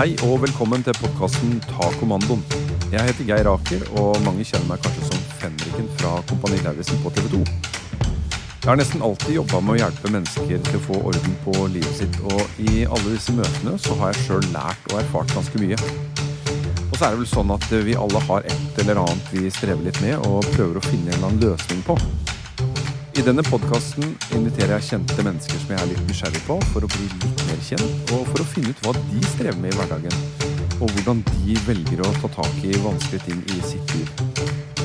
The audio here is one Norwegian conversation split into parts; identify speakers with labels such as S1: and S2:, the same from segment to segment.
S1: Hei og velkommen til podkasten Ta kommandoen. Jeg heter Geir Aker, og mange kjenner meg kanskje som fenriken fra Kompani Lauritzen på TV 2. Jeg har nesten alltid jobba med å hjelpe mennesker til å få orden på livet sitt, og i alle disse møtene så har jeg sjøl lært og erfart ganske mye. Og så er det vel sånn at vi alle har et eller annet vi strever litt med og prøver å finne en eller annen løsning på. I denne podkasten inviterer jeg kjente mennesker som jeg er litt nysgjerrig på, for å bli litt mer kjent, og for å finne ut hva de strever med i hverdagen, og hvordan de velger å ta tak i vanskelige ting i sitt liv.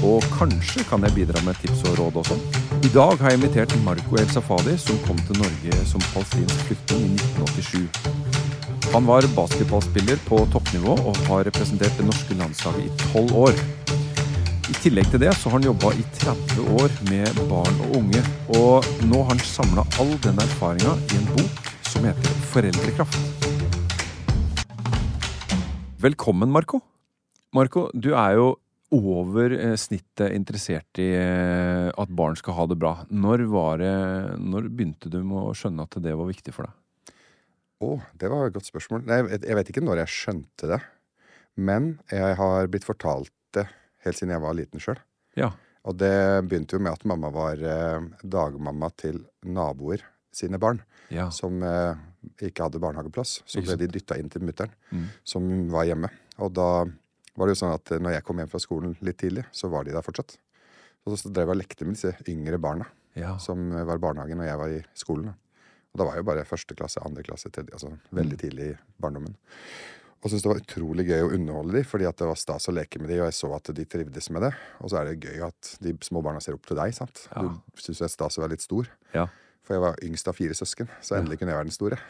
S1: Og kanskje kan jeg bidra med tips og råd også. I dag har jeg invitert Marco El Safadi, som kom til Norge som palestinsk flyktning i 1987. Han var basketballspiller på toppnivå og har representert det norske landslaget i tolv år. I tillegg til det så har han jobba i 30 år med barn og unge, og nå har han samla all den erfaringa i en bok som heter Foreldrekraft. Velkommen, Marco. Marco, du er jo over eh, snittet interessert i eh, at barn skal ha det bra. Når, det, når begynte du med å skjønne at det var viktig for deg?
S2: Å, det var et godt spørsmål. Nei, jeg vet ikke når jeg skjønte det. Men jeg har blitt fortalt det helt siden jeg var liten sjøl.
S1: Ja.
S2: Og det begynte jo med at mamma var eh, dagmamma til naboer sine barn.
S1: Ja.
S2: Som eh, ikke hadde barnehageplass. Så ble de dytta inn til mutter'n,
S1: Mm.
S2: som var hjemme. Og da var det jo sånn at eh, når jeg kom hjem fra skolen litt tidlig, så var de der fortsatt. Og så drev jeg og lekte med disse yngre barna
S1: Ja.
S2: som eh, var i barnehagen og jeg var i skolen. Og da var jeg jo bare første klasse, andre klasse, tredje, altså veldig tidlig i barndommen. Og syntes det var utrolig gøy å underholde dem, fordi at det var stas å leke med dem, og jeg så at de trivdes med det. Og så er det gøy at de små barna ser opp til deg, sant.
S1: Ja.
S2: Du syns det er stas å være litt stor.
S1: Ja.
S2: For jeg var yngst av fire søsken, så endelig kunne jeg være den store.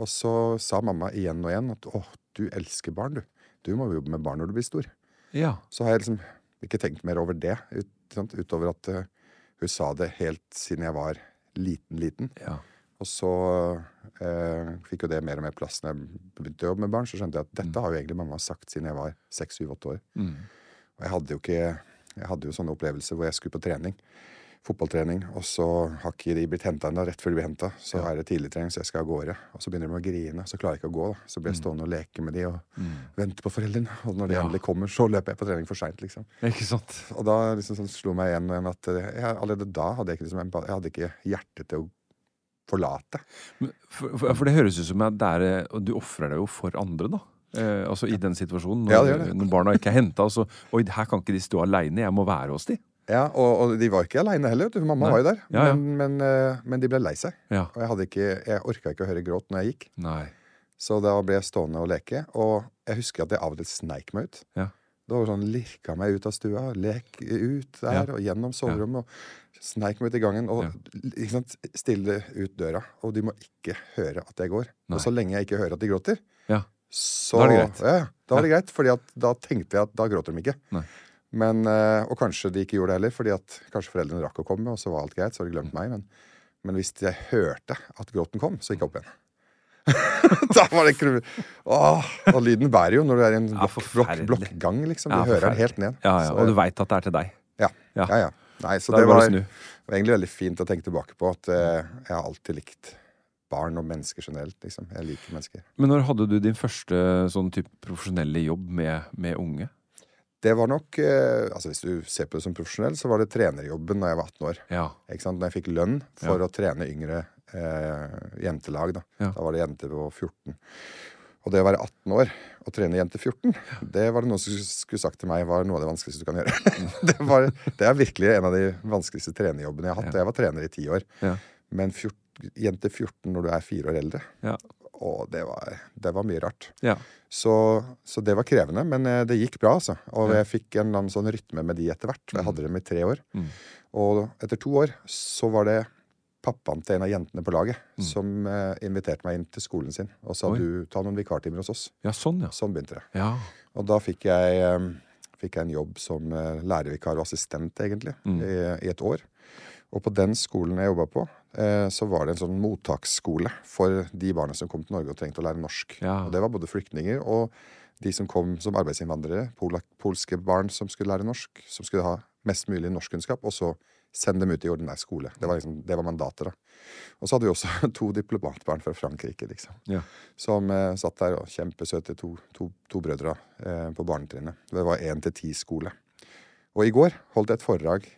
S2: Og så sa mamma igjen og igjen at åh, du elsker barn, du. Du må jobbe med barn når du blir stor.
S1: ja.
S2: Så har jeg liksom ikke tenkt mer over det, ut, utover at uh, hun sa det helt siden jeg var liten, liten.
S1: ja.
S2: Og så eh, fikk jo det mer og mer plass når jeg begynte å jobbe med barn. Så skjønte jeg at dette har jo egentlig mamma sagt siden jeg var seks, syv, åtte år.
S1: Mm.
S2: Og jeg hadde jo ikke Jeg hadde jo sånne opplevelser hvor jeg skulle på trening. Fotballtrening, og så har ikke de blitt henta ennå. Rett før de blir henta, så er det tidligtrening, så jeg skal av gårde. Og så begynner de å grine, så klarer jeg ikke å gå. da Så blir jeg stående og leke med de og vente på foreldrene. Og når de
S1: Mm. Ja.
S2: endelig kommer, så løper jeg på trening for seint, liksom.
S1: Ikke sant?
S2: Og da liksom sånn slo meg igjen at jeg, allerede da hadde jeg ikke liksom, Jeg hadde ikke hjerte til å forlate.
S1: For, for, for det høres ut som at det er, eh, du ofrer deg jo for andre, da. Eh, altså I den situasjonen, når,
S2: Ja, det det.
S1: når barna ikke er henta. Altså, Oi, her kan ikke de stå aleine, jeg må være hos de.
S2: Ja, og, og de var ikke aleine heller. du. Mamma
S1: Nei.
S2: var jo der.
S1: Ja, ja.
S2: Men, men, eh, men de ble lei seg.
S1: Ja.
S2: Og jeg, ikke, jeg orka ikke å høre gråt når jeg gikk.
S1: Nei.
S2: Så da ble jeg stående og leke. Og jeg husker at jeg av og til sneik meg ut.
S1: Ja.
S2: Det var sånn, Lirka meg ut av stua, lek ut der
S1: Ja.
S2: og gjennom soverommet. og Sneik meg ut i gangen og sant, stille ut døra. Og de må ikke høre at jeg går.
S1: Nei.
S2: Og så lenge jeg ikke hører at de gråter,
S1: Ja.
S2: så
S1: Da er det greit.
S2: Ja, ja, da var det greit, fordi at da tenkte jeg at da gråter de ikke.
S1: Nei.
S2: Men, eh, og kanskje de ikke gjorde det heller, fordi at kanskje foreldrene rakk å komme, og så var alt greit. Så hadde de glemt meg. Men, Men hvis jeg hørte at gråten kom, så gikk jeg opp igjen. da var det kru... Åh, og lyden bærer jo når du er i en
S1: Ja,
S2: blokk, blokk, blokkgang, liksom. Du
S1: Ja,
S2: hører den helt ned.
S1: Ja, ja, Og du veit at det er til deg.
S2: ja.
S1: Ja.
S2: Nei, så
S1: Da
S2: det var, var egentlig veldig fint å tenke tilbake på at eh, jeg har alltid likt barn og mennesker generelt. liksom. Jeg liker mennesker.
S1: Men når hadde du din første sånn type profesjonelle jobb med, med unge?
S2: Det var nok eh, altså Hvis du ser på det som profesjonell, så var det trenerjobben da jeg var 18 år.
S1: Ja.
S2: Ikke sant? Når jeg fikk lønn for
S1: Ja.
S2: å trene yngre eh, jentelag. Da.
S1: Ja.
S2: da var det jenter på 14. Og det å være 18 år og trene jenter 14, det var det noen som skulle sagt til meg var noe av det vanskeligste du kan gjøre. det, var, det er virkelig en av de vanskeligste trenerjobbene jeg har hatt.
S1: Ja.
S2: Jeg var trener i ti år.
S1: Ja.
S2: Men 14, jente 14 når du er fire år eldre,
S1: Ja.
S2: og det var, det var mye rart.
S1: ja.
S2: Så, så det var krevende, men eh, det gikk bra, altså. Og jeg fikk en sånn rytme med de etter hvert. Jeg hadde dem i tre år.
S1: Mm.
S2: Og etter to år så var det pappaen til en av jentene på laget
S1: Mm.
S2: som uh, inviterte meg inn til skolen sin og sa
S1: Oi.
S2: du ta noen vikartimer hos oss.
S1: ja, sånn, ja.
S2: Sånn begynte det.
S1: Ja.
S2: Og da fikk jeg, um, fikk jeg en jobb som uh, lærervikar og assistent, egentlig,
S1: Mm.
S2: i, i et år. Og på den skolen jeg jobba på, så var det en sånn mottaksskole for de barna som kom til Norge og trengte å lære norsk.
S1: Ja.
S2: Og det var både flyktninger og de som kom som arbeidsinnvandrere, polske barn som skulle lære norsk, som skulle ha mest mulig norskkunnskap, og så sende dem ut i ordinær skole. Det var, liksom, det var mandatet, da. Og så hadde vi også to diplomatbarn fra Frankrike, liksom.
S1: Ja.
S2: Som eh, satt der, og kjempesøte to, to, to brødre eh, på barnetrinnet. Det var én til ti-skole. Og i går holdt jeg et foredrag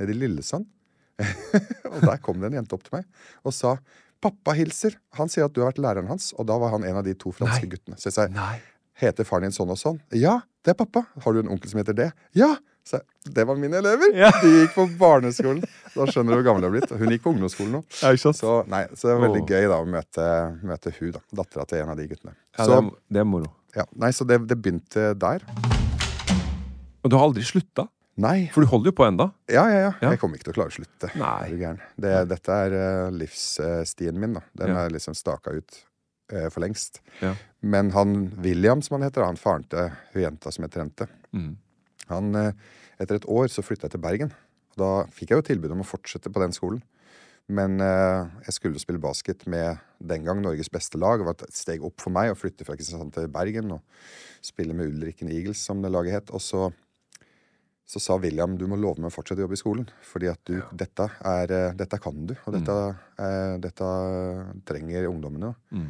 S2: nede i Lillesand. og der kom det en jente opp til meg og sa 'Pappa hilser'. Han sier at du har vært læreren hans. Og da var han en av de to franske
S1: Nei.
S2: guttene. Så jeg sa
S1: Nei.
S2: 'Heter faren din sånn og sånn?' 'Ja, det er pappa'. 'Har du en onkel som heter det?' 'Ja'. Så jeg, det var mine elever.
S1: Ja.
S2: De gikk på barneskolen. Da skjønner du hvor gammel jeg har blitt. Hun gikk på ungdomsskolen nå.
S1: Ja?
S2: Så, nei, så det var veldig gøy da å møte, møte hun da, dattera til en av de guttene.
S1: Ja,
S2: så,
S1: det, er, moro.
S2: ja, nei, så det, det begynte der.
S1: Og du har aldri slutta?
S2: Nei.
S1: For du holder jo på enda.
S2: Ja, ja, ja. Jeg kommer ikke til å klare å slutte.
S1: Nei.
S2: Det, dette er eh, livsstien min, da. Den er liksom staka ut eh, for lengst.
S1: Ja.
S2: Men han William, som han heter, han faren til hun jenta som jeg trente,
S1: Mm.
S2: Han eh, Etter et år så flytta jeg til Bergen. Da fikk jeg jo tilbud om å fortsette på den skolen. Men eh, jeg skulle spille basket med den gang Norges beste lag. Det var et steg opp for meg å flytte fra Kristiansand til Bergen og spille med Ulriken Eagles, som det laget het. Og så, så sa William du må love meg å fortsette å jobbe i skolen. Fordi at du, dette, er, eh, dette kan du, og dette, eh, dette trenger ungdommene.
S1: Mm.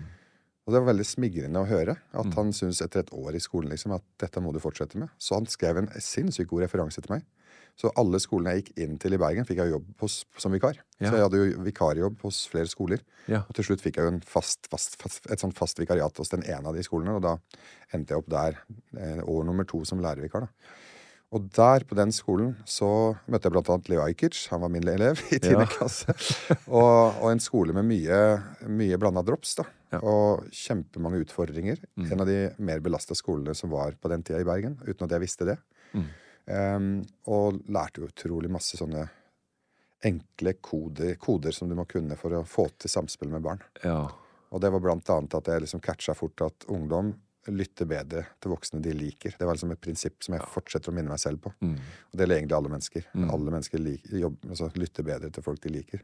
S2: Og det var veldig smigrende å høre at han syntes etter et år i skolen liksom, at dette må du fortsette med. Så han skrev en sinnssykt god referanse til meg. Så alle skolene jeg gikk inn til i Bergen, fikk jeg jobb hos, som vikar.
S1: Ja.
S2: Så jeg hadde jo vikarjobb hos flere skoler.
S1: Ja.
S2: Og til slutt fikk jeg jo en fast, fast, fast, et sånt fast vikariat hos den ene av de skolene. Og da endte jeg opp der eh, år nummer to som lærervikar. da. Og der, på den skolen, så møtte jeg blant annet Leo Ajkic. Han var min elev i tiende
S1: Ja.
S2: klasse. Og, og en skole med mye, mye blanda drops. da.
S1: Ja.
S2: Og kjempemange utfordringer.
S1: Mm.
S2: En av de mer belasta skolene som var på den tida i Bergen, uten at jeg visste det.
S1: Mm.
S2: Um, og lærte utrolig masse sånne enkle koder, koder som du må kunne for å få til samspill med barn.
S1: Ja.
S2: Og det var blant annet at jeg liksom catcha fort at ungdom lytter bedre til voksne de liker. Det var liksom et prinsipp som jeg fortsetter å minne meg selv på.
S1: Mm.
S2: Og det gjelder egentlig alle mennesker.
S1: Mm.
S2: Alle mennesker lik, jobb, altså, lytter bedre til folk de liker.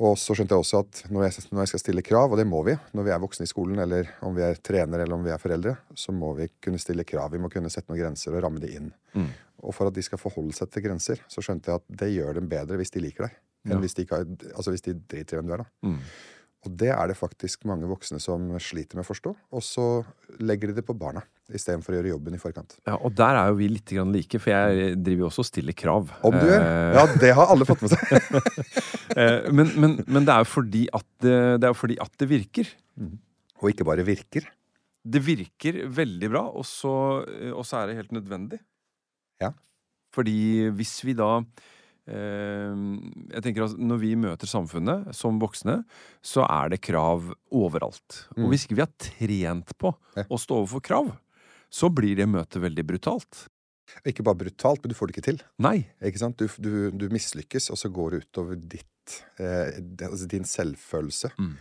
S2: Og så skjønte jeg også at når jeg, når jeg skal stille krav, og det må vi når vi er voksne i skolen, eller om vi er trenere eller om vi er foreldre, så må vi kunne stille krav. Vi må kunne sette noen grenser og ramme de inn.
S1: Mm.
S2: Og for at de skal forholde seg til grenser, så skjønte jeg at det gjør dem bedre hvis de liker deg, enn
S1: Ja.
S2: hvis, de ikke altså hvis de driter i hvem du er. da.
S1: Mm.
S2: Og det er det faktisk mange voksne som sliter med å forstå. Og så legger de det på barna istedenfor å gjøre jobben i forkant.
S1: ja, og der er jo vi litt grann like, for jeg driver jo også og stiller krav.
S2: Om du gjør?
S1: Eh,
S2: Ja, det har alle fått med seg.
S1: eh, men, men, men det er jo fordi er fordi at det virker.
S2: Og ikke bare virker.
S1: Det virker veldig bra, og så, eh, og så er det helt nødvendig.
S2: Ja.
S1: Fordi hvis vi da Jeg tenker at Når vi møter samfunnet som voksne, så er det krav overalt.
S2: Mm.
S1: Og hvis ikke vi har trent på å stå overfor krav, så blir det møtet veldig brutalt.
S2: Ikke bare brutalt, men du får det ikke til.
S1: Nei.
S2: Ikke sant? Du, du, du mislykkes, og så går det utover ditt, eh, altså din selvfølelse.
S1: Mm.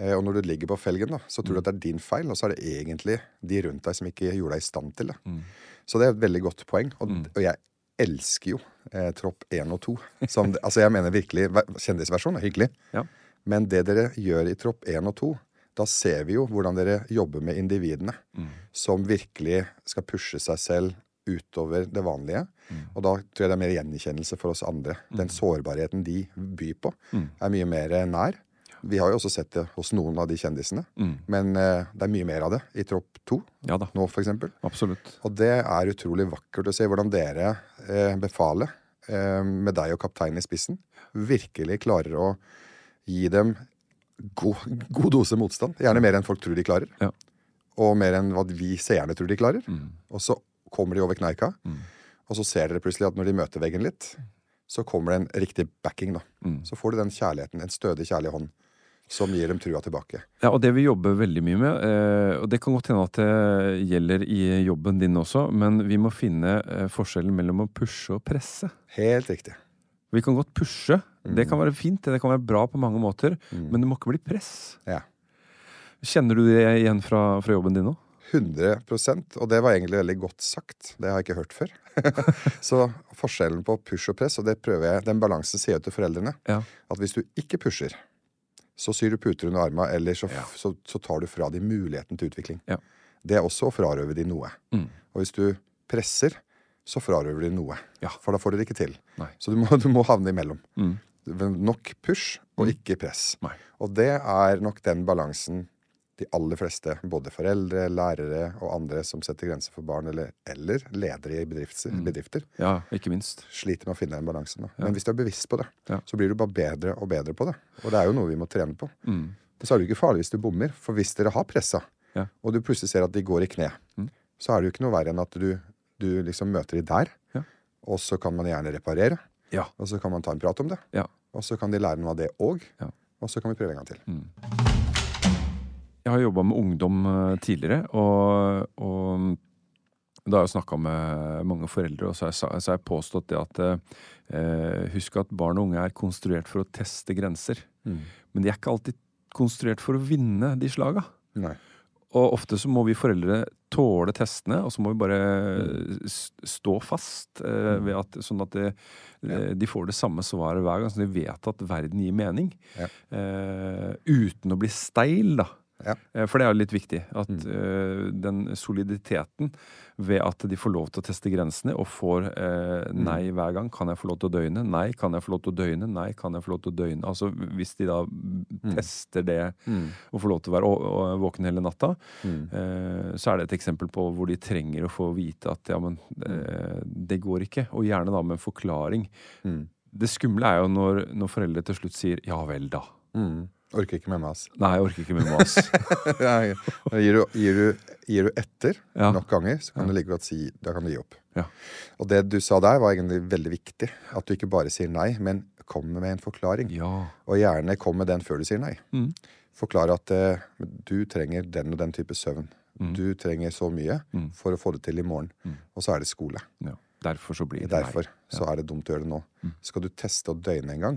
S2: Eh, og når du ligger på felgen, da, så tror du at det er din feil, og så er det egentlig de rundt deg som ikke gjorde deg i stand til det.
S1: Mm.
S2: Så det er et veldig godt poeng. Og,
S1: Mm.
S2: og jeg elsker jo eh, Tropp 1 og 2. Som, altså jeg mener virkelig Kjendisversjonen er hyggelig.
S1: Ja.
S2: Men det dere gjør i Tropp 1 og 2, da ser vi jo hvordan dere jobber med individene. Som virkelig skal pushe seg selv utover det vanlige. Og da tror jeg det er mer gjenkjennelse for oss andre. Den sårbarheten de byr på, er mye mer nær. Vi har jo også sett det hos noen av de kjendisene. Men eh, det er mye mer av det i Tropp 2
S1: Ja da.
S2: nå, for.
S1: Absolutt.
S2: Og det er utrolig vakkert å se hvordan dere, eh, befalet, eh, med deg og kapteinen i spissen, virkelig klarer å gi dem god, god dose motstand. Gjerne mer enn folk tror de klarer.
S1: Ja.
S2: Og mer enn hva vi seerne tror de klarer.
S1: Mm.
S2: Og så kommer de over kneika, og så ser dere plutselig at når de møter veggen litt, så kommer det en riktig backing. da.
S1: Mm.
S2: Så får du den kjærligheten, en stødig, kjærlig hånd, som gir dem trua tilbake.
S1: Ja, og det vi jobber veldig mye med, eh, og det kan godt hende at det gjelder i jobben din også, men vi må finne eh, forskjellen mellom å pushe og presse.
S2: Helt riktig.
S1: Vi kan godt pushe. Det kan være fint, det kan være bra på mange måter, men det må ikke bli press.
S2: Ja.
S1: Kjenner du det igjen fra, fra jobben din nå?
S2: 100% og det var egentlig veldig godt sagt. Det har jeg ikke hørt før. så forskjellen på push og press, og det prøver jeg, den balansen sier jeg til foreldrene,
S1: Ja.
S2: at hvis du ikke pusher, så syr du puter under arma, eller så,
S1: Ja.
S2: så, så tar du fra dem muligheten til utvikling.
S1: Ja.
S2: Det er også å frarøve dem noe.
S1: Mm.
S2: Og hvis du presser, så frarøver de noe.
S1: Ja.
S2: For da får du det ikke til.
S1: Nei.
S2: Så du må, du må havne imellom.
S1: Mm.
S2: Nok push og ikke press.
S1: Nei.
S2: Og det er nok den balansen de aller fleste, både foreldre, lærere og andre som setter grenser for barn, eller, eller ledere i bedrifter,
S1: Mm.
S2: bedrifter,
S1: Ja, ikke minst.
S2: sliter med å finne den balansen. Ja. Men hvis du er bevisst på det,
S1: Ja.
S2: så blir du bare bedre og bedre på det. Og det er jo noe vi må trene på.
S1: Mm.
S2: Så er det ikke farlig hvis du bommer, for hvis dere har pressa,
S1: Ja.
S2: og du plutselig ser at de går i kne,
S1: Mm.
S2: så er det jo ikke noe verre enn at du, du liksom møter de der,
S1: Ja.
S2: og så kan man gjerne reparere,
S1: Ja.
S2: og så kan man ta en prat om det,
S1: Ja.
S2: og så kan de lære noe av det òg,
S1: Ja.
S2: og så kan vi prøve en gang til.
S1: Jeg har jobba med ungdom eh, tidligere, og, og da har jeg snakka med mange foreldre, og så har jeg, så har jeg påstått det at eh, Husk at barn og unge er konstruert for å teste grenser. Men de er ikke alltid konstruert for å vinne de slaga.
S2: Nei.
S1: Og ofte så må vi foreldre tåle testene, og så må vi bare s- stå fast. Eh, ved at, sånn at det, ja. de får det samme svaret hver gang, så de vet at verden gir mening.
S2: Ja.
S1: Eh, uten å bli steil, da.
S2: Ja.
S1: Eh, For det er jo litt viktig. At eh, den soliditeten ved at de får lov til å teste grensene og får uh, nei hver gang. Kan jeg få lov til å døgne? Nei. Kan jeg få lov til å døgne? Nei. Kan jeg få lov til å døgne? Altså hvis de da tester det og får lov til å være våken hele natta, uh, så er det et eksempel på hvor de trenger å få vite at ja, men det går ikke. Og gjerne da med en forklaring. Det skumle er jo når, når foreldre til slutt sier ja vel, da.
S2: Mm. Orker ikke med mas.
S1: Nei, jeg orker ikke med mas.
S2: Gir, du, gir, du, gir du etter
S1: Ja.
S2: nok ganger, så kan du like godt si Da kan du gi opp.
S1: Ja.
S2: Og det du sa der, var egentlig veldig viktig. At du ikke bare sier nei, men kommer med en forklaring.
S1: Ja.
S2: Og gjerne kom med den før du sier nei.
S1: Mm.
S2: Forklare at uh, du trenger den og den type søvn.
S1: Mm.
S2: Du trenger så mye for å få det til i morgen. Og så er det skole.
S1: ja. Derfor så blir det
S2: Derfor
S1: nei.
S2: så er det dumt å gjøre det nå.
S1: Mm.
S2: Skal du teste og døgne en gang,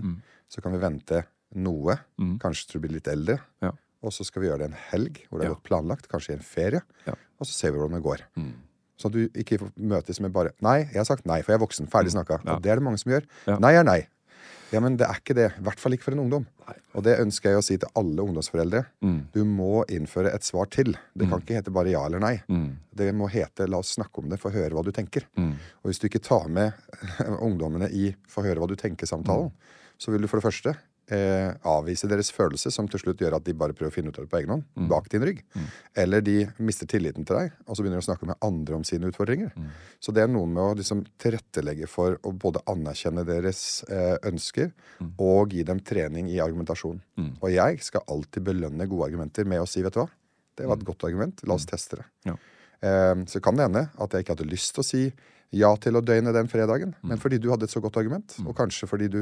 S2: så kan vi vente noe.
S1: Mm.
S2: Kanskje til du blir litt eldre.
S1: Ja.
S2: Og så skal vi gjøre det en helg hvor det er godt planlagt. Kanskje i en ferie.
S1: Ja.
S2: Og så ser vi hvordan det går.
S1: Mm.
S2: Så du ikke møtes med bare Nei, jeg har sagt nei, for jeg er voksen. Ferdig snakka.
S1: Mm. Ja.
S2: Og det er det mange som gjør. Nei er nei. Ja, men det er ikke det. I hvert fall ikke for en ungdom. Og det ønsker jeg å si til alle ungdomsforeldre.
S1: Mm.
S2: Du må innføre et svar til. Det kan ikke hete bare ja eller nei.
S1: Mm.
S2: Det må hete 'la oss snakke om det, få høre hva du tenker'.
S1: Mm.
S2: Og hvis du ikke tar med ungdommene i 'få høre hva du tenker'-samtalen, så vil du for det første eh, avvise deres følelse, som til slutt gjør at de bare prøver å finne ut av det på egen hånd, bak din rygg. Eller de mister tilliten til deg, og så begynner de å snakke med andre om sine utfordringer. Så det er noe med å liksom tilrettelegge for å både anerkjenne deres eh, ønsker og gi dem trening i argumentasjon. Og jeg skal alltid belønne gode argumenter med å si, vet du hva, det var et godt argument, la oss teste det.
S1: Ja.
S2: Eh, så kan det hende at jeg ikke hadde lyst til å si ja til å døgne den fredagen, men fordi du hadde et så godt argument, og kanskje fordi du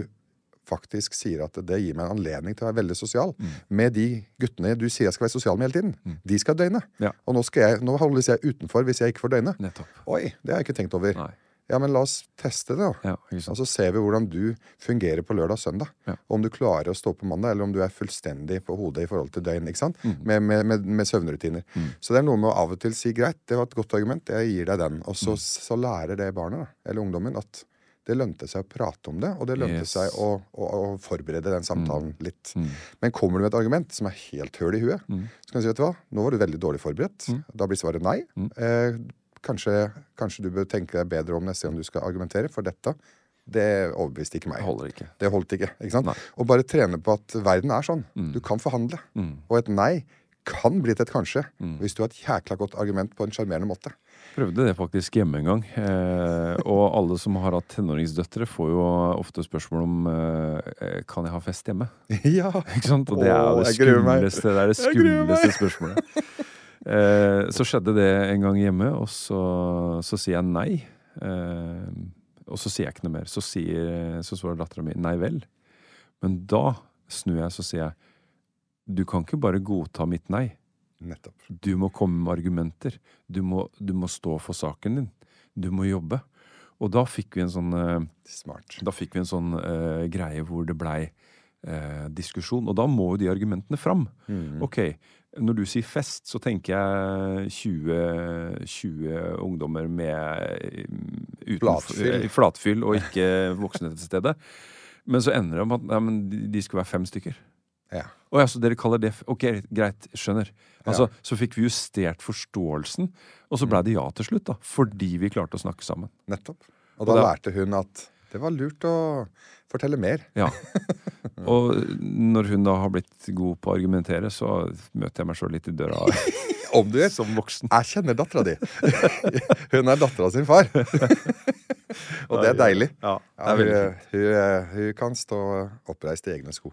S2: faktisk sier at det gir meg en anledning til å være veldig sosial med de guttene du sier jeg skal være sosial med hele tiden. De skal døgne.
S1: Ja.
S2: Og nå, skal jeg, nå holdes jeg utenfor hvis jeg ikke får døgne.
S1: Nettopp.
S2: Oi, det har jeg ikke tenkt over.
S1: Nei.
S2: Ja, men la oss teste det, da.
S1: Ja.
S2: Og så ser vi hvordan du fungerer på lørdag og søndag.
S1: Ja.
S2: Om du klarer å stå på mandag, eller om du er fullstendig på hodet i forhold til døgn. ikke sant?
S1: Mm.
S2: Med, med, med, med søvnrutiner. Så det er noe med å av og til si greit, det var et godt argument, jeg gir deg den. Og
S1: Mm.
S2: så, så lærer det barnet, da, eller ungdommen, at Det lønte seg å prate om det, og det lønte
S1: Yes.
S2: seg å, å, å forberede den samtalen litt.
S1: Mm.
S2: Men kommer du med et argument som er helt høl i huet, så kan du si vet du hva, nå var du veldig dårlig forberedt.
S1: Mm.
S2: Da blir svaret nei. Eh, kanskje, kanskje du bør tenke deg bedre om neste gang du skal argumentere, for dette det overbeviste ikke meg.
S1: Det holder ikke.
S2: Det holdt ikke. ikke sant?
S1: Nei. Mm.
S2: Og bare trene på at verden er sånn. Du kan forhandle. Og et nei kan bli til et kanskje
S1: Mm.
S2: hvis du har et jækla godt argument på en sjarmerende måte.
S1: Prøvde det faktisk hjemme en gang. Eh, og alle som har hatt tenåringsdøtre, får jo ofte spørsmål om eh, Kan jeg ha fest hjemme.
S2: ja.
S1: Ikke sant? Og det er
S2: Åh,
S1: det skumleste, det er det skumleste spørsmålet. Eh, så skjedde det en gang hjemme, og så, så sier jeg nei. Eh, og så sier jeg ikke noe mer. Så, sier, så svarer dattera mi nei vel. Men da snur jeg så sier jeg du kan ikke bare godta mitt nei.
S2: Nettopp.
S1: Du må komme med argumenter. Du må, du må stå for saken din. Du må jobbe. Og da fikk vi en sånn eh,
S2: Smart.
S1: da fikk vi en sånn uh, greie hvor det blei uh, diskusjon. Og da må jo de argumentene fram. Ok, når du sier fest, så tenker jeg 20, 20 ungdommer med uten,
S2: Flatfyll.
S1: flatfyll og ikke voksne til stede. Men så ender det om at nei, men de, de skulle være fem stykker.
S2: Ja.
S1: Å ja, så dere kaller det Ok, greit, skjønner. Altså, Så fikk vi justert forståelsen, og så blei det ja til slutt, da. Fordi vi klarte å snakke sammen.
S2: Nettopp. Og
S1: Og
S2: da
S1: da-
S2: lærte hun at det var lurt å fortelle mer.
S1: Ja. Og når hun da har blitt god på å argumentere, så møter jeg meg sjøl litt i døra
S2: Om du er
S1: som voksen.
S2: jeg kjenner dattera di. hun er dattera sin far. Og det er deilig.
S1: Ja, det er
S2: hun, hun, hun kan stå oppreist i egne sko.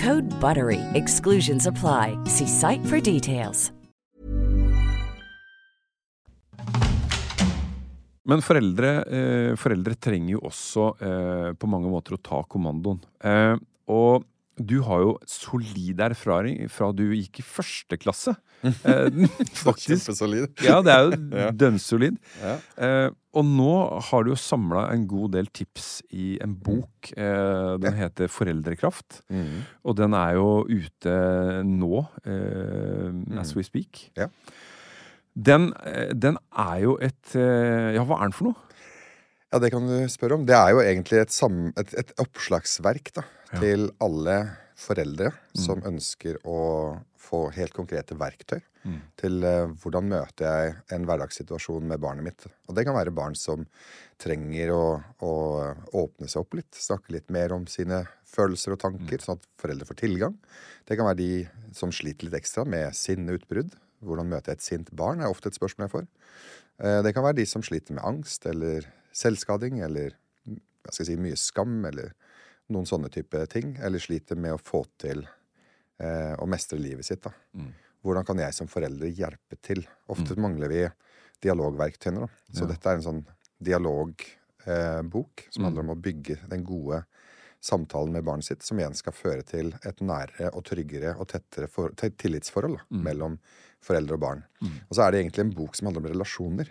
S3: Code BUTTERY. Exclusions apply. See site for details.
S1: Men foreldre, eh, foreldre trenger jo også eh, på mange måter å ta kommandoen. Eh, og du har jo solid erfaring fra du gikk i første klasse. Eh, faktisk.
S2: Kjempesolid.
S1: Ja, det er jo dønnsolid.
S2: Ja.
S1: Eh, og nå har du jo samla en god del tips i en bok. Eh, den heter Foreldrekraft.
S2: Mhm.
S1: Og den er jo ute nå, eh, as we speak.
S2: Ja.
S1: Den, eh, den er jo et eh, Ja, hva er den for noe?
S2: Ja, det kan du spørre om. Det er jo egentlig et, sam, et, et oppslagsverk da, til alle foreldre som ønsker å få helt konkrete verktøy til uh, hvordan møter jeg en hverdagssituasjon med barnet mitt. Og det kan være barn som trenger å, å åpne seg opp litt, snakke litt mer om sine følelser og tanker, sånn at foreldre får tilgang. Det kan være de som sliter litt ekstra med sinneutbrudd. Hvordan møter jeg et sint barn, er ofte et spørsmål jeg får. Eh, Det kan være de som sliter med angst eller selvskading eller jeg skal si, mye skam eller noen sånne type ting. Eller sliter med å få til eh, å mestre livet sitt. Da. Hvordan kan jeg som forelder hjelpe til? Ofte mangler vi dialogverktøyene. Da. Så
S1: Ja.
S2: dette er en sånn dialogbok eh, som handler om å bygge den gode samtalen med barnet sitt, som igjen skal føre til et nærere og tryggere og tettere for, tillitsforhold da, mellom foreldre og barn. Og så er det egentlig en bok som handler om relasjoner.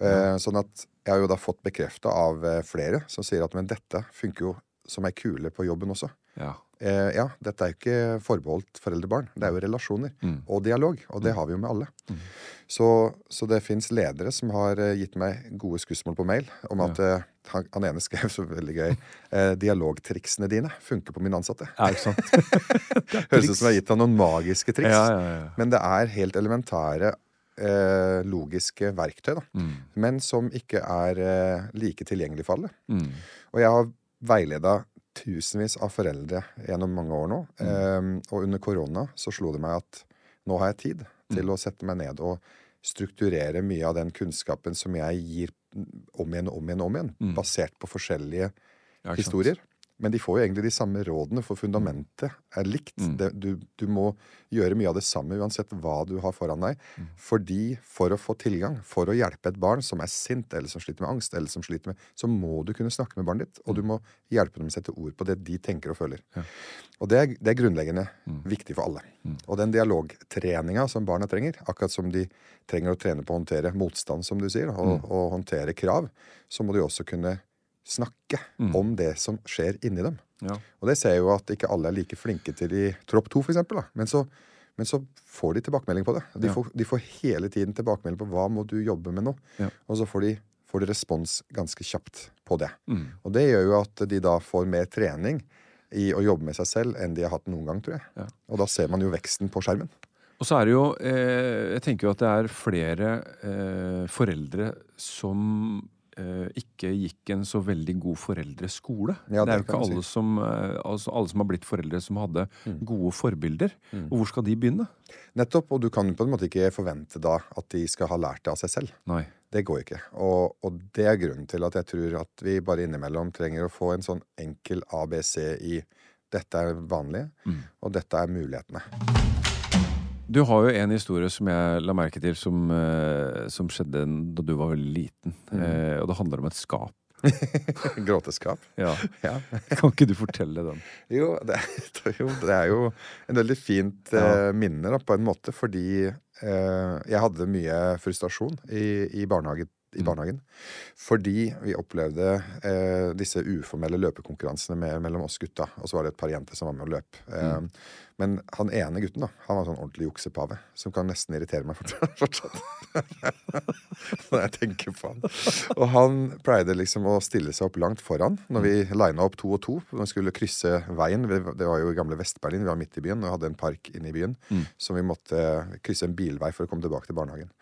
S2: Eh, sånn at jeg har jo da fått bekrefta av eh, flere som sier at men dette funker jo som er kule på jobben også.
S1: Ja.
S2: Eh, ja, dette er jo ikke forbeholdt foreldre-barn. Det er jo relasjoner og dialog. Og det har vi jo med alle. Så, så det fins ledere som har eh, gitt meg gode skussmål på mail om at eh, han, han ene skrev så veldig gøy eh, 'Dialogtriksene dine funker på mine ansatte'.
S1: Ja, ikke sant?
S2: Høres ut som jeg har gitt han noen magiske triks.
S1: Ja, ja, ja.
S2: Men det er helt elementære eh, logiske verktøy, da.
S1: Mm.
S2: Men som ikke er eh, like tilgjengelig for alle.
S1: Mm.
S2: Og jeg har veileda tusenvis av foreldre gjennom mange år nå.
S1: Mm.
S2: Um, og under korona så slo det meg at nå har jeg tid
S1: Mm.
S2: til å sette meg ned og strukturere mye av den kunnskapen som jeg gir om igjen og om igjen, om igjen basert på forskjellige
S1: Mm. Ja, historier. sant.
S2: Men de får jo egentlig de samme rådene, for fundamentet er likt.
S1: Mm.
S2: Det, du, du må gjøre mye av det samme uansett hva du har foran deg.
S1: Mm.
S2: Fordi for å få tilgang, for å hjelpe et barn som er sint, eller som sliter med angst, eller som sliter med Så må du kunne snakke med barnet ditt, og du må hjelpe dem å sette ord på det de tenker og føler. Og det er, det er grunnleggende viktig for alle. Og den dialogtreninga som barna trenger, akkurat som de trenger å trene på å håndtere motstand, som du sier, og, og håndtere krav, så må de også kunne snakke om det som skjer inni dem.
S1: Ja.
S2: Og det ser jeg jo at ikke alle er like flinke til i Tropp 2, for eksempel. Da. Men, så, men så får de tilbakemelding på det. De,
S1: Ja.
S2: får, de får hele tiden tilbakemelding på hva må du jobbe med nå.
S1: Ja.
S2: Og så får de, får de respons ganske kjapt på det.
S1: Mm.
S2: Og det gjør jo at de da får mer trening i å jobbe med seg selv enn de har hatt noen gang, tror jeg. Og da ser man jo veksten på skjermen.
S1: Og så er det jo eh, Jeg tenker jo at det er flere eh, foreldre som ikke gikk en så veldig god foreldreskole.
S2: Ja,
S1: det er jo ikke alle
S2: si.
S1: som, eh, altså alle som har blitt foreldre som hadde
S2: Mm.
S1: gode forbilder. Og hvor skal de begynne?
S2: Nettopp, og du kan på en måte ikke forvente da at de skal ha lært det av seg selv.
S1: Nei.
S2: Det går ikke. Og, og det er grunnen til at jeg tror at vi bare innimellom trenger å få en sånn enkel ABC i dette er vanlige, og dette er mulighetene.
S1: Du har jo en historie som jeg la merke til som, eh, som skjedde da du var veldig liten.
S2: Mm.
S1: Eh, og det handler om et skap.
S2: Gråteskap.
S1: Ja.
S2: Ja.
S1: Kan ikke du fortelle den?
S2: Jo, det, er- jo, det er jo en veldig fint eh, minne da, på en måte, fordi eh, jeg hadde mye frustrasjon i, i, barnehagen, i barnehagen. Fordi vi opplevde eh, disse uformelle løpekonkurransene med, mellom oss gutta. Og så var det et par jenter som var med å løpe. Eh, Men han ene gutten da, han var sånn ordentlig juksepave, som kan nesten irritere meg fortsatt. når jeg tenker på han. Og han pleide liksom å stille seg opp langt foran når vi lina opp to og to. Når vi skulle krysse veien. Det var jo i gamle Vest-Berlin, vi var midt i byen og hadde en park inne i byen. Så vi måtte krysse en bilvei for å komme tilbake til barnehagen.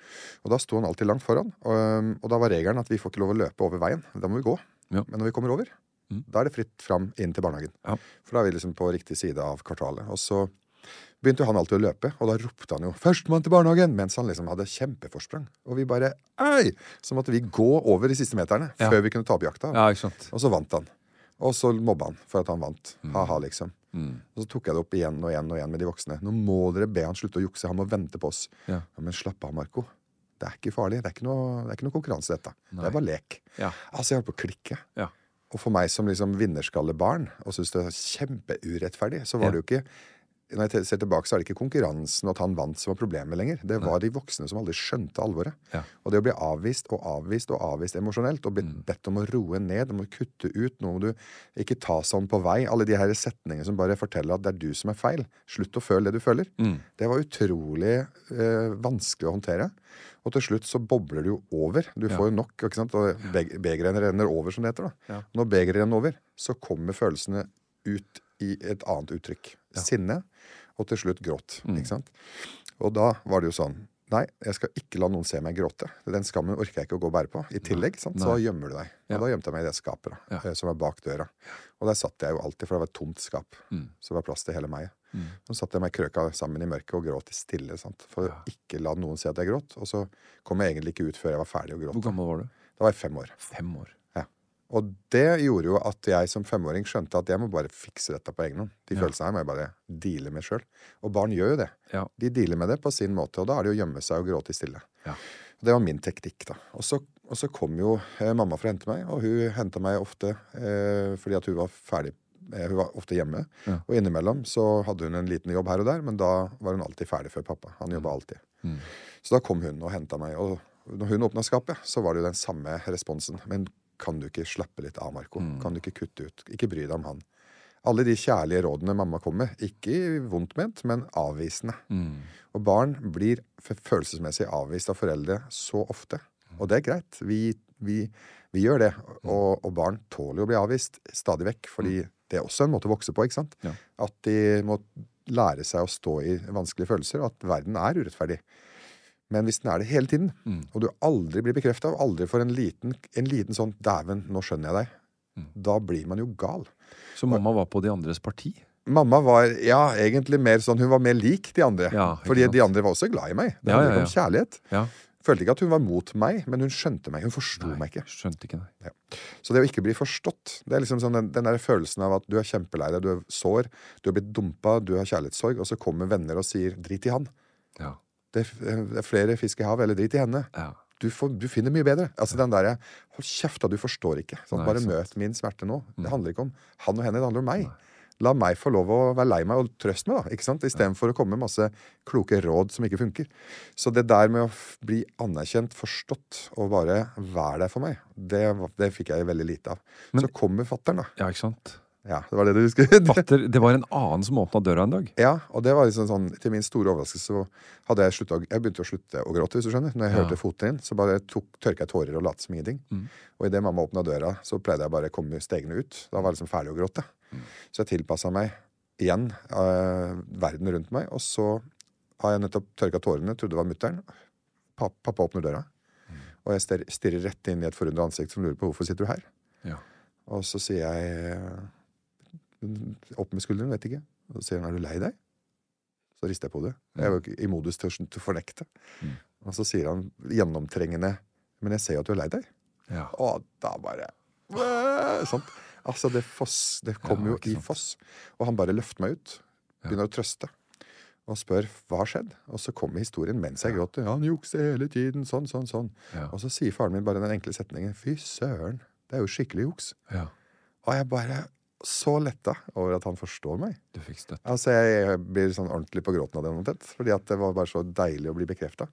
S2: Og da sto han alltid langt foran. Og, og da var regelen at vi får ikke lov å løpe over veien. Da må vi gå.
S1: Ja.
S2: Men når vi kommer over, da er det fritt fram inn til barnehagen.
S1: Ja.
S2: For da er vi liksom på riktig side av kvartalet. Og så begynte jo han alltid å løpe, og da ropte han jo 'Førstemann til barnehagen!' mens han liksom hadde kjempeforsprang. Og vi bare Ei! Så måtte vi gå over de siste meterne
S1: Ja.
S2: før vi kunne ta opp jakta.
S1: Ja?
S2: Og så vant han. Og så mobba han for at han vant. Ha-ha, liksom.
S1: Mm.
S2: Og så tok jeg det opp igjen og igjen og igjen med de voksne. Nå må dere be han slutte å jukse. Han må vente på oss.
S1: Ja.
S2: men slapp av, Marco. Det er ikke farlig. Det er ikke noe, det er ikke noe konkurranse, dette. Det er bare lek.
S1: Ja.
S2: Altså, jeg holdt på å klikke.
S1: Ja.
S2: Og for meg som liksom vinnerskallebarn og syns det er kjempeurettferdig, så var det jo ikke når jeg ser tilbake, så er det ikke konkurransen og at han vant som var problemet lenger. Det var de voksne som aldri skjønte alvoret.
S1: Ja.
S2: Og det å bli avvist og avvist og avvist emosjonelt og bli
S1: Mm.
S2: bedt om å roe ned, om å kutte ut, nå må du ikke ta sånn på vei. Alle de her setningene som bare forteller at det er du som er feil. Slutt å føle det du føler.
S1: Mm.
S2: Det var utrolig eh, vanskelig å håndtere. Og til slutt så bobler det jo over. Du får jo nok. ikke sant? Og beg- begeret renner over, som det heter. da. Når begeret renner over, så kommer følelsene ut i et annet uttrykk. Sinne, og til slutt gråt.
S1: Mm.
S2: ikke sant? Og da var det jo sånn Nei, jeg skal ikke la noen se meg gråte. Den skammen orker jeg ikke å gå og bære på. I tillegg sant? så gjemmer du deg. Og da gjemte jeg meg i det skapet da, eh, som var bak døra. Og der satt jeg jo alltid, for det var et tomt skap.
S1: Mm.
S2: Så det var plass til hele meg. Så satt jeg meg krøka sammen i mørket og gråt stille. sant? For å
S1: Ja.
S2: ikke la noen se at jeg gråt. Og så kom jeg egentlig ikke ut før jeg var ferdig å gråte.
S1: Hvor gammel var du?
S2: Da var jeg fem år.
S1: Fem år.
S2: Ja. Og det gjorde jo at jeg som femåring skjønte at jeg må bare fikse dette på egen hånd. De
S1: Ja.
S2: følelsene her må jeg bare deale med sjøl. Og barn gjør jo det.
S1: Ja.
S2: De dealer med det på sin måte, og da er det å gjemme seg og gråte stille.
S1: Ja.
S2: Det var min teknikk, da. Og så, og så kom jo eh, mamma for å hente meg, og hun henta meg ofte eh, fordi at hun var ferdig. Eh, hun var ofte hjemme.
S1: Ja.
S2: Og innimellom så hadde hun en liten jobb her og der, men da var hun alltid ferdig før pappa. Han jobba alltid.
S1: Mm.
S2: Så da kom hun og henta meg, og, når hun åpna skapet, så var det jo den samme responsen. Men kan du ikke slappe litt av, Marco? Kan du ikke kutte ut? Ikke bry deg om han. Alle de kjærlige rådene mamma kom med, ikke vondt ment, men avvisende. Og barn blir følelsesmessig avvist av foreldre så ofte. Og det er greit. Vi, vi, vi gjør det. Og, og barn tåler jo å bli avvist stadig vekk, fordi det er også en måte å vokse på. ikke sant?
S1: Ja.
S2: At de må lære seg å stå i vanskelige følelser, og at verden er urettferdig. Men hvis den er det hele tiden, og du aldri blir bekrefta, og aldri får en liten, en liten sånn 'dæven, nå skjønner jeg deg', da blir man jo gal.
S1: Så mamma var på de andres parti?
S2: Mamma var ja, egentlig mer sånn Hun var mer lik de andre.
S1: Ja,
S2: fordi
S1: sant.
S2: de andre var også glad i meg. Det
S1: Ja,
S2: handlet
S1: ja,
S2: om kjærlighet.
S1: Ja.
S2: Følte ikke at hun var mot meg, men hun skjønte meg. Hun forsto meg ikke.
S1: Skjønte ikke, nei.
S2: Så det å ikke bli forstått Det er liksom sånn den, den der følelsen av at du er kjempelei deg, du er sår, du har blitt dumpa, du har kjærlighetssorg, og så kommer venner og sier 'drit i han'.
S1: Ja.
S2: Det er, det er flere fisk i havet, eller drit i henne.
S1: Ja.
S2: Du, får, du finner mye bedre. Altså den derre Hold kjeft, da, du forstår ikke. Sånn,
S1: Nei,
S2: bare
S1: sant. Mm.
S2: møt min smerte nå. Det handler ikke om han og henne, det handler om meg. La meg få lov å være lei meg, og trøste meg, da. ikke sant? Istedenfor å komme med masse kloke råd som ikke funker. Så det der med å bli anerkjent, forstått, og bare være der for meg, det, det fikk jeg veldig lite av. så kommer fattern, da.
S1: ja, ikke sant?
S2: Ja, det var det du?
S1: Fatter, det var en annen som åpna døra en dag.
S2: Ja, og det var liksom sånn Til min store overraskelse så hadde jeg sluttet, Jeg begynte å slutte å gråte, hvis du skjønner. Når jeg
S1: Ja.
S2: hørte foten din, så bare tok, tørka jeg tårer og lot som ingenting. Og idet mamma åpna døra, så pleide jeg bare å komme stegende ut. Da var jeg liksom ferdig å gråte. Så jeg tilpassa meg igjen uh, verden rundt meg, og så har jeg nettopp tørka tårene, trodde det var mutter'n. Pappa, pappa åpner døra, og jeg stirrer, rett inn i et forundra ansikt som lurer på hvorfor sitter du her.
S1: Ja.
S2: Og så sier jeg opp med skulderen, vet ikke. Og så sier han er du lei deg? Så rister jeg på det. Jeg var ikke i modus til å, fornekte. Og så sier han gjennomtrengende men jeg ser jo at du er lei deg.
S1: Ja.
S2: Og da bare Sånn. Altså, det, foss, det
S1: Ja,
S2: jo i foss. Og han bare løfter meg ut. Begynner å trøste. Og spør hva har skjedd. Og så kommer historien mens jeg gråter. Ja, han jukser hele tiden. Sånn, sånn, sånn. Og så sier faren min bare den enkle setningen. Fy søren, det er jo skikkelig juks.
S1: Ja.
S2: Og jeg bare så letta over at han forstår meg.
S1: Du fikk støtte.
S2: Altså, jeg blir sånn ordentlig på gråten av det. omtrent, Fordi at det var bare så deilig å bli bekrefta.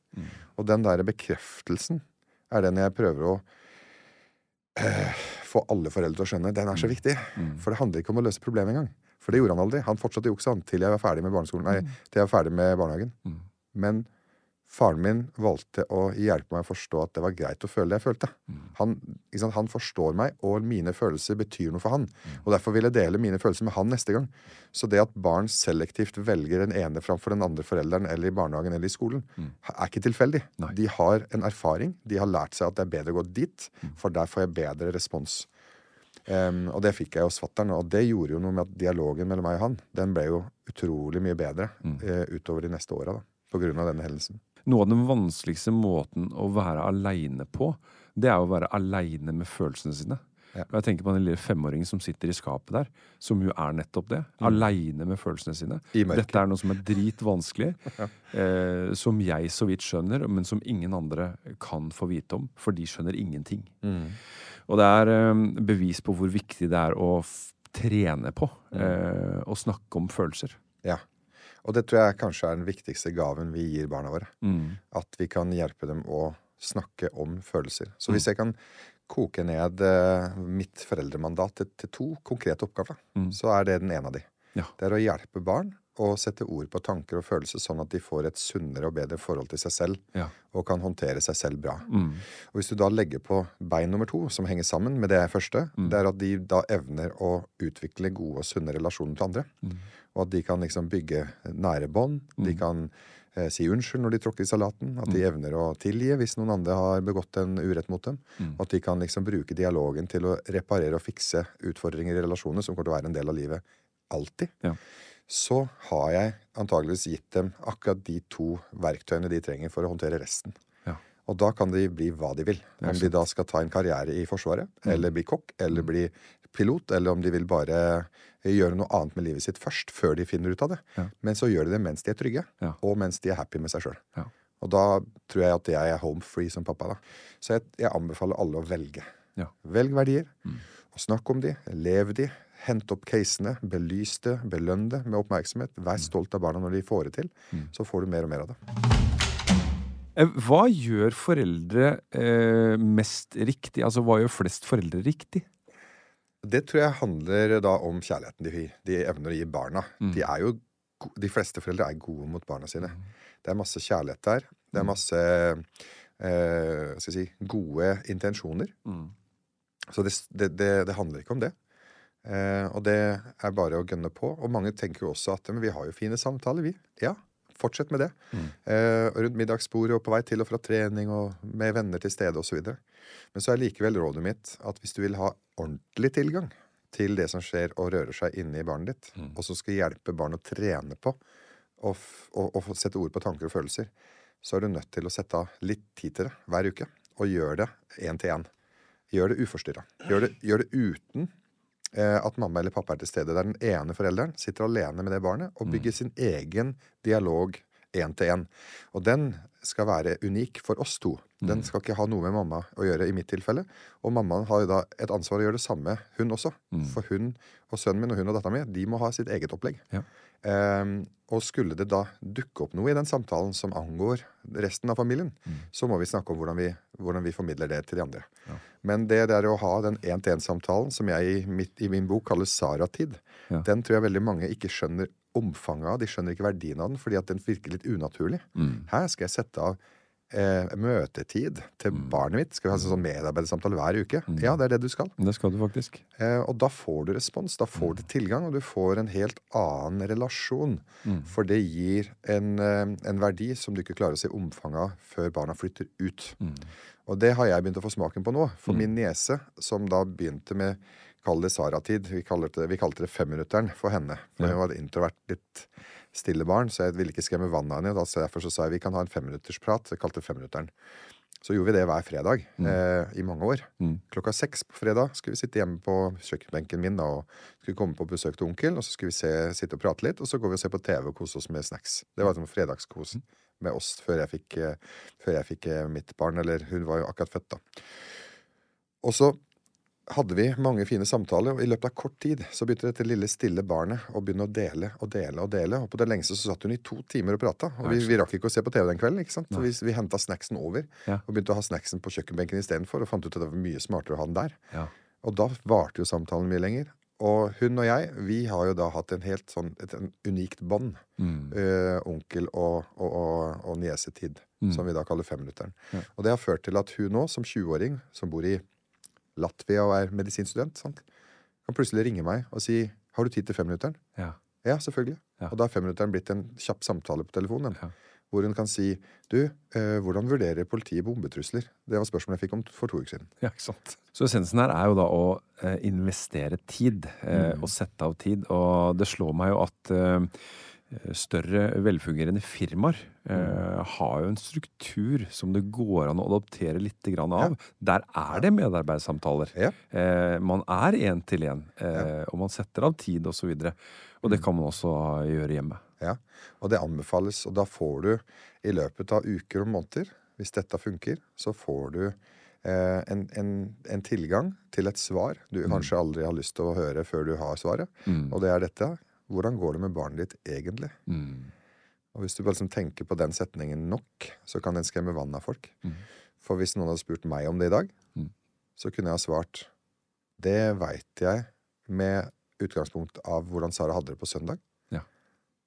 S2: Og den der bekreftelsen er den jeg prøver å eh, få alle foreldre til å skjønne. Den er så viktig. For det handler ikke om å løse problemet engang. For det gjorde han aldri. Han fortsatte å jukse til jeg var ferdig med barneskolen. Nei, til jeg var ferdig med barnehagen. Men faren min valgte å hjelpe meg å forstå at det var greit å føle det jeg følte. Han, ikke sant? han forstår meg, og mine følelser betyr noe for han. Og Derfor vil jeg dele mine følelser med han neste gang. Så det at barn selektivt velger den ene framfor den andre forelderen eller i barnehagen eller i skolen, er ikke tilfeldig. De har en erfaring. De har lært seg at det er bedre å gå dit, for der får jeg bedre respons. Um, og det fikk jeg hos fatter'n, og det gjorde jo noe med at dialogen mellom meg og han den ble jo utrolig mye bedre eh, utover de neste åra, pga. denne hendelsen.
S1: Noe av den vanskeligste måten å være aleine på, det er å være aleine med følelsene sine.
S2: Ja.
S1: Jeg tenker på den lille femåringen som sitter i skapet der, som jo er nettopp det. Aleine med følelsene sine.
S2: Mm.
S1: Dette er noe som er dritvanskelig, eh, som jeg så vidt skjønner, men som ingen andre kan få vite om, for de skjønner ingenting.
S2: Mm.
S1: Og det er eh, bevis på hvor viktig det er å trene på
S2: Mm.
S1: eh, å snakke om følelser.
S2: Ja. Og det tror jeg kanskje er den viktigste gaven vi gir barna våre.
S1: Mm.
S2: At vi kan hjelpe dem å snakke om følelser. Så
S1: Mm.
S2: hvis jeg kan koke ned eh, mitt foreldremandat til, til to konkrete oppgaver, så er det den ene av de.
S1: Mm. Ja.
S2: Det er å hjelpe barn å sette ord på tanker og følelser, sånn at de får et sunnere og bedre forhold til seg selv.
S1: Ja.
S2: Og kan håndtere seg selv bra.
S1: Mm.
S2: Og hvis du da legger på bein nummer to, som henger sammen med det første,
S1: Mm.
S2: det er at de da evner å utvikle gode og sunne relasjoner til andre.
S1: Mm.
S2: Og at de kan liksom bygge nære bånd. De kan eh, si unnskyld når de tråkker i salaten. At
S1: Mm.
S2: de evner å tilgi hvis noen andre har begått en urett mot dem.
S1: Mm.
S2: Og at de kan liksom bruke dialogen til å reparere og fikse utfordringer i relasjoner som kommer til å være en del av livet alltid.
S1: Ja.
S2: Så har jeg antageligvis gitt dem akkurat de to verktøyene de trenger for å håndtere resten.
S1: Ja.
S2: Og da kan de bli hva de vil. Om de da skal ta en karriere i Forsvaret, eller bli kokk, eller bli pilot, eller om de vil bare gjøre noe annet med livet sitt først, før de finner ut av det.
S1: Ja.
S2: Men så gjør de det mens de er trygge,
S1: Ja.
S2: og mens de er happy med seg sjøl.
S1: Ja.
S2: Og da tror jeg at jeg er home free som pappa. da. Så jeg, jeg anbefaler alle å velge. Velg verdier, og snakk om de, lev de. Hent opp casene, belys det, belønn det med oppmerksomhet. Vær stolt av barna når de får det til. Så får du mer og mer av det.
S1: Eh, Hva gjør foreldre eh, mest riktig? Altså hva gjør flest foreldre riktig?
S2: Det tror jeg handler da om kjærligheten de, de evner å gi barna. De, er jo, de fleste foreldre er gode mot barna sine. Det er masse kjærlighet der. Det er masse eh, si, gode intensjoner. Så det, det, det, det handler ikke om det. Eh, og det er bare å gønne på. Og mange tenker jo også at men vi har jo fine samtaler, vi. Ja, fortsett med det. Eh, rundt middagsbordet og på vei til og fra trening og med venner til stede osv. Men så er likevel rådet mitt at hvis du vil ha ordentlig tilgang til det som skjer og rører seg inni barnet ditt, og som skal hjelpe barn å trene på og, og, og sette ord på tanker og følelser, så er du nødt til å sette av litt tid til det hver uke. Og gjør det én til én. Gjør det uforstyrra. Gjør, det- gjør det uten at mamma eller pappa er til stede. Der den ene forelderen sitter alene med det barnet og bygger sin egen dialog én til én. Og den skal være unik for oss to. Den skal ikke ha noe med mamma å gjøre i mitt tilfelle. Og mammaen har jo da et ansvar å gjøre det samme, hun også. For hun og sønnen min og hun og dattera min, de må ha sitt eget opplegg.
S1: Ja.
S2: Um, og skulle det da dukke opp noe i den samtalen som angår resten av familien, så må vi snakke om hvordan vi, hvordan vi formidler det til de andre. Men det der å ha den én-til-én-samtalen, som jeg i, mitt, i min bok kaller Sara-tid,
S1: Ja.
S2: den tror jeg veldig mange ikke skjønner omfanget av. De skjønner ikke verdien av den, fordi at den virker litt unaturlig. Her skal jeg sette av eh, møtetid til barnet mitt. Skal vi ha en sånn medarbeidersamtale hver uke? Ja, det er det du skal.
S1: Det skal du faktisk.
S2: Eh, og da får du respons, da får du tilgang, og du får en helt annen relasjon. For det gir en, eh, en verdi som du ikke klarer å se omfanget av før barna flytter ut. Og det har jeg begynt å få smaken på nå. For min niese, som da begynte med Kall det Sara-tid. Vi, kalte det- det femminutteren for henne. For hun var introvert, litt stille barn, så jeg ville ikke skremme vannet av henne. Da, derfor så sa jeg vi kan ha en femminuttersprat. Jeg kalte det femminutteren. Så gjorde vi det hver fredag eh, i mange år. Klokka seks på fredag skulle vi sitte hjemme på kjøkkenbenken min da, og skulle komme på besøk til onkel. Og så skulle vi se, sitte og prate litt, og så går vi og ser på TV og kose oss med snacks. Det var som fredagskosen med oss før jeg fikk, eh, før jeg fikk eh, mitt barn. Eller hun var jo akkurat født, da. Og så hadde vi mange fine samtaler, og i løpet av kort tid så begynte dette lille stille barnet å begynne å dele og dele og dele. Og på det lengste så satt hun i to timer og prata. Og vi, vi rakk ikke å se på TV den kvelden. ikke sant? Så vi, vi henta snacksen over
S1: Ja.
S2: og begynte å ha snacksen på kjøkkenbenken istedenfor. Og fant ut at det var mye smartere å ha den der.
S1: Ja.
S2: Og da varte jo samtalen mye lenger. Og hun og jeg, vi har jo da hatt en helt sånn, et en unikt bånd. Eh, onkel- og, og, og, og niesetid, som vi da kaller femminutteren. Og det har ført til at hun nå, som 20-åring, som bor i Latvia og er medisinstudent, sant? kan plutselig ringe meg og si 'Har du tid til femminutteren?'
S1: Ja.
S2: Ja, selvfølgelig.
S1: Ja.
S2: Og da har femminutteren blitt en kjapp samtale på telefonen.
S1: Ja.
S2: Hvor hun kan si 'Du, eh, hvordan vurderer politiet bombetrusler?' Det var spørsmålet jeg fikk om for to uker siden.
S1: Ja, ikke sant. Så essensen her er jo da å eh, investere tid, eh, og sette av tid. Og det slår meg jo at større velfungerende firmaer eh, har jo en struktur som det går an å adoptere litt grann av. Der er det medarbeidssamtaler.
S2: Ja.
S1: Eh, man er én til én, eh, og man setter av tid osv. Og, så og det kan man også gjøre hjemme.
S2: Ja, og det anbefales. Og da får du i løpet av uker og måneder, hvis dette funker, så får du eh, en, en, en tilgang til et svar du kanskje aldri har lyst til å høre før du har svaret. Og det er dette. Hvordan går det med barnet ditt egentlig? Og hvis du bare liksom tenker på den setningen nok, så kan den skremme vann av folk. For hvis noen hadde spurt meg om det i dag, så kunne jeg ha svart Det veit jeg med utgangspunkt av hvordan Sara hadde det på søndag.
S1: Ja.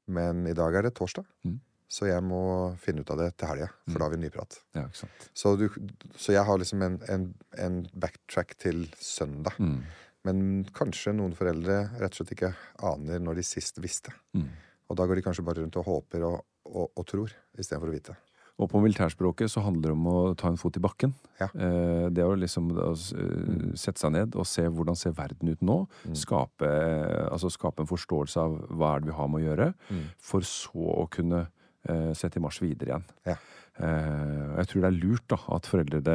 S2: Men i dag er det torsdag,
S1: Mm.
S2: så jeg må finne ut av det til helga. For da har vi nyprat.
S1: Ja, ikke sant.
S2: Så, du, så jeg har liksom en, en, en backtrack til søndag.
S1: Mm.
S2: Men kanskje noen foreldre rett og slett ikke aner når de sist visste.
S1: Mm.
S2: Og da går de kanskje bare rundt og håper og, og, og tror istedenfor å vite.
S1: Og på militærspråket så handler det om å ta en fot i bakken.
S2: Ja.
S1: Eh, det å liksom s- eh, sette seg ned og se hvordan ser verden ut nå. Skape, eh, altså skape en forståelse av hva er det vi har med å gjøre. For så å kunne eh, sette i marsj videre igjen.
S2: Ja.
S1: Eh, jeg tror det er lurt da, at foreldre,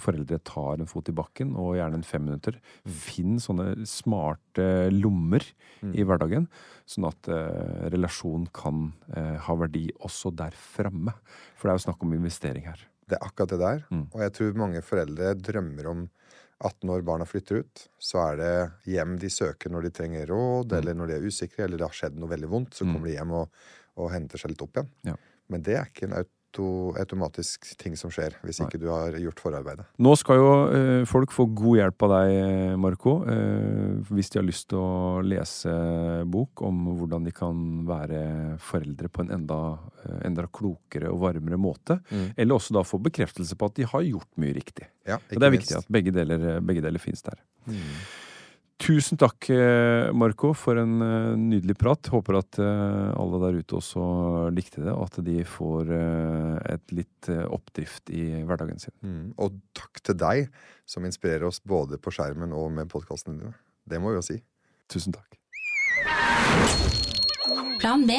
S1: foreldre tar en fot i bakken, og gjerne en femminutter. Finn sånne smarte lommer i hverdagen, sånn at eh, relasjon kan eh, ha verdi også der framme. For det er jo snakk om investering her.
S2: Det er akkurat det der.
S1: Mm.
S2: Og jeg tror mange foreldre drømmer om at når barna flytter ut, så er det hjem de søker når de trenger råd, eller når de er usikre, eller det har skjedd noe veldig vondt, så kommer de hjem og, og henter seg litt opp igjen.
S1: Mm. Ja.
S2: Men det er ikke en, aut- auto, automatisk ting som skjer, hvis ikke du har gjort forarbeidet.
S1: Nå skal jo eh, folk få god hjelp av deg, Marco, eh, hvis de har lyst til å lese bok om hvordan de kan være foreldre på en enda, eh, enda klokere og varmere måte.
S2: Mm.
S1: Eller også da få bekreftelse på at de har gjort mye riktig.
S2: Ja,
S1: det er
S2: minst.
S1: viktig at begge deler, begge deler finnes der.
S2: Mm.
S1: Tusen takk, eh, Marco, for en eh, nydelig prat. Håper at eh, alle der ute også likte det, og at de får et litt oppdrift i hverdagen sin.
S2: Mm. Og takk til deg, som inspirerer oss både på skjermen og med podkastene dine. Det må vi jo si.
S1: Tusen takk.
S4: Plan B.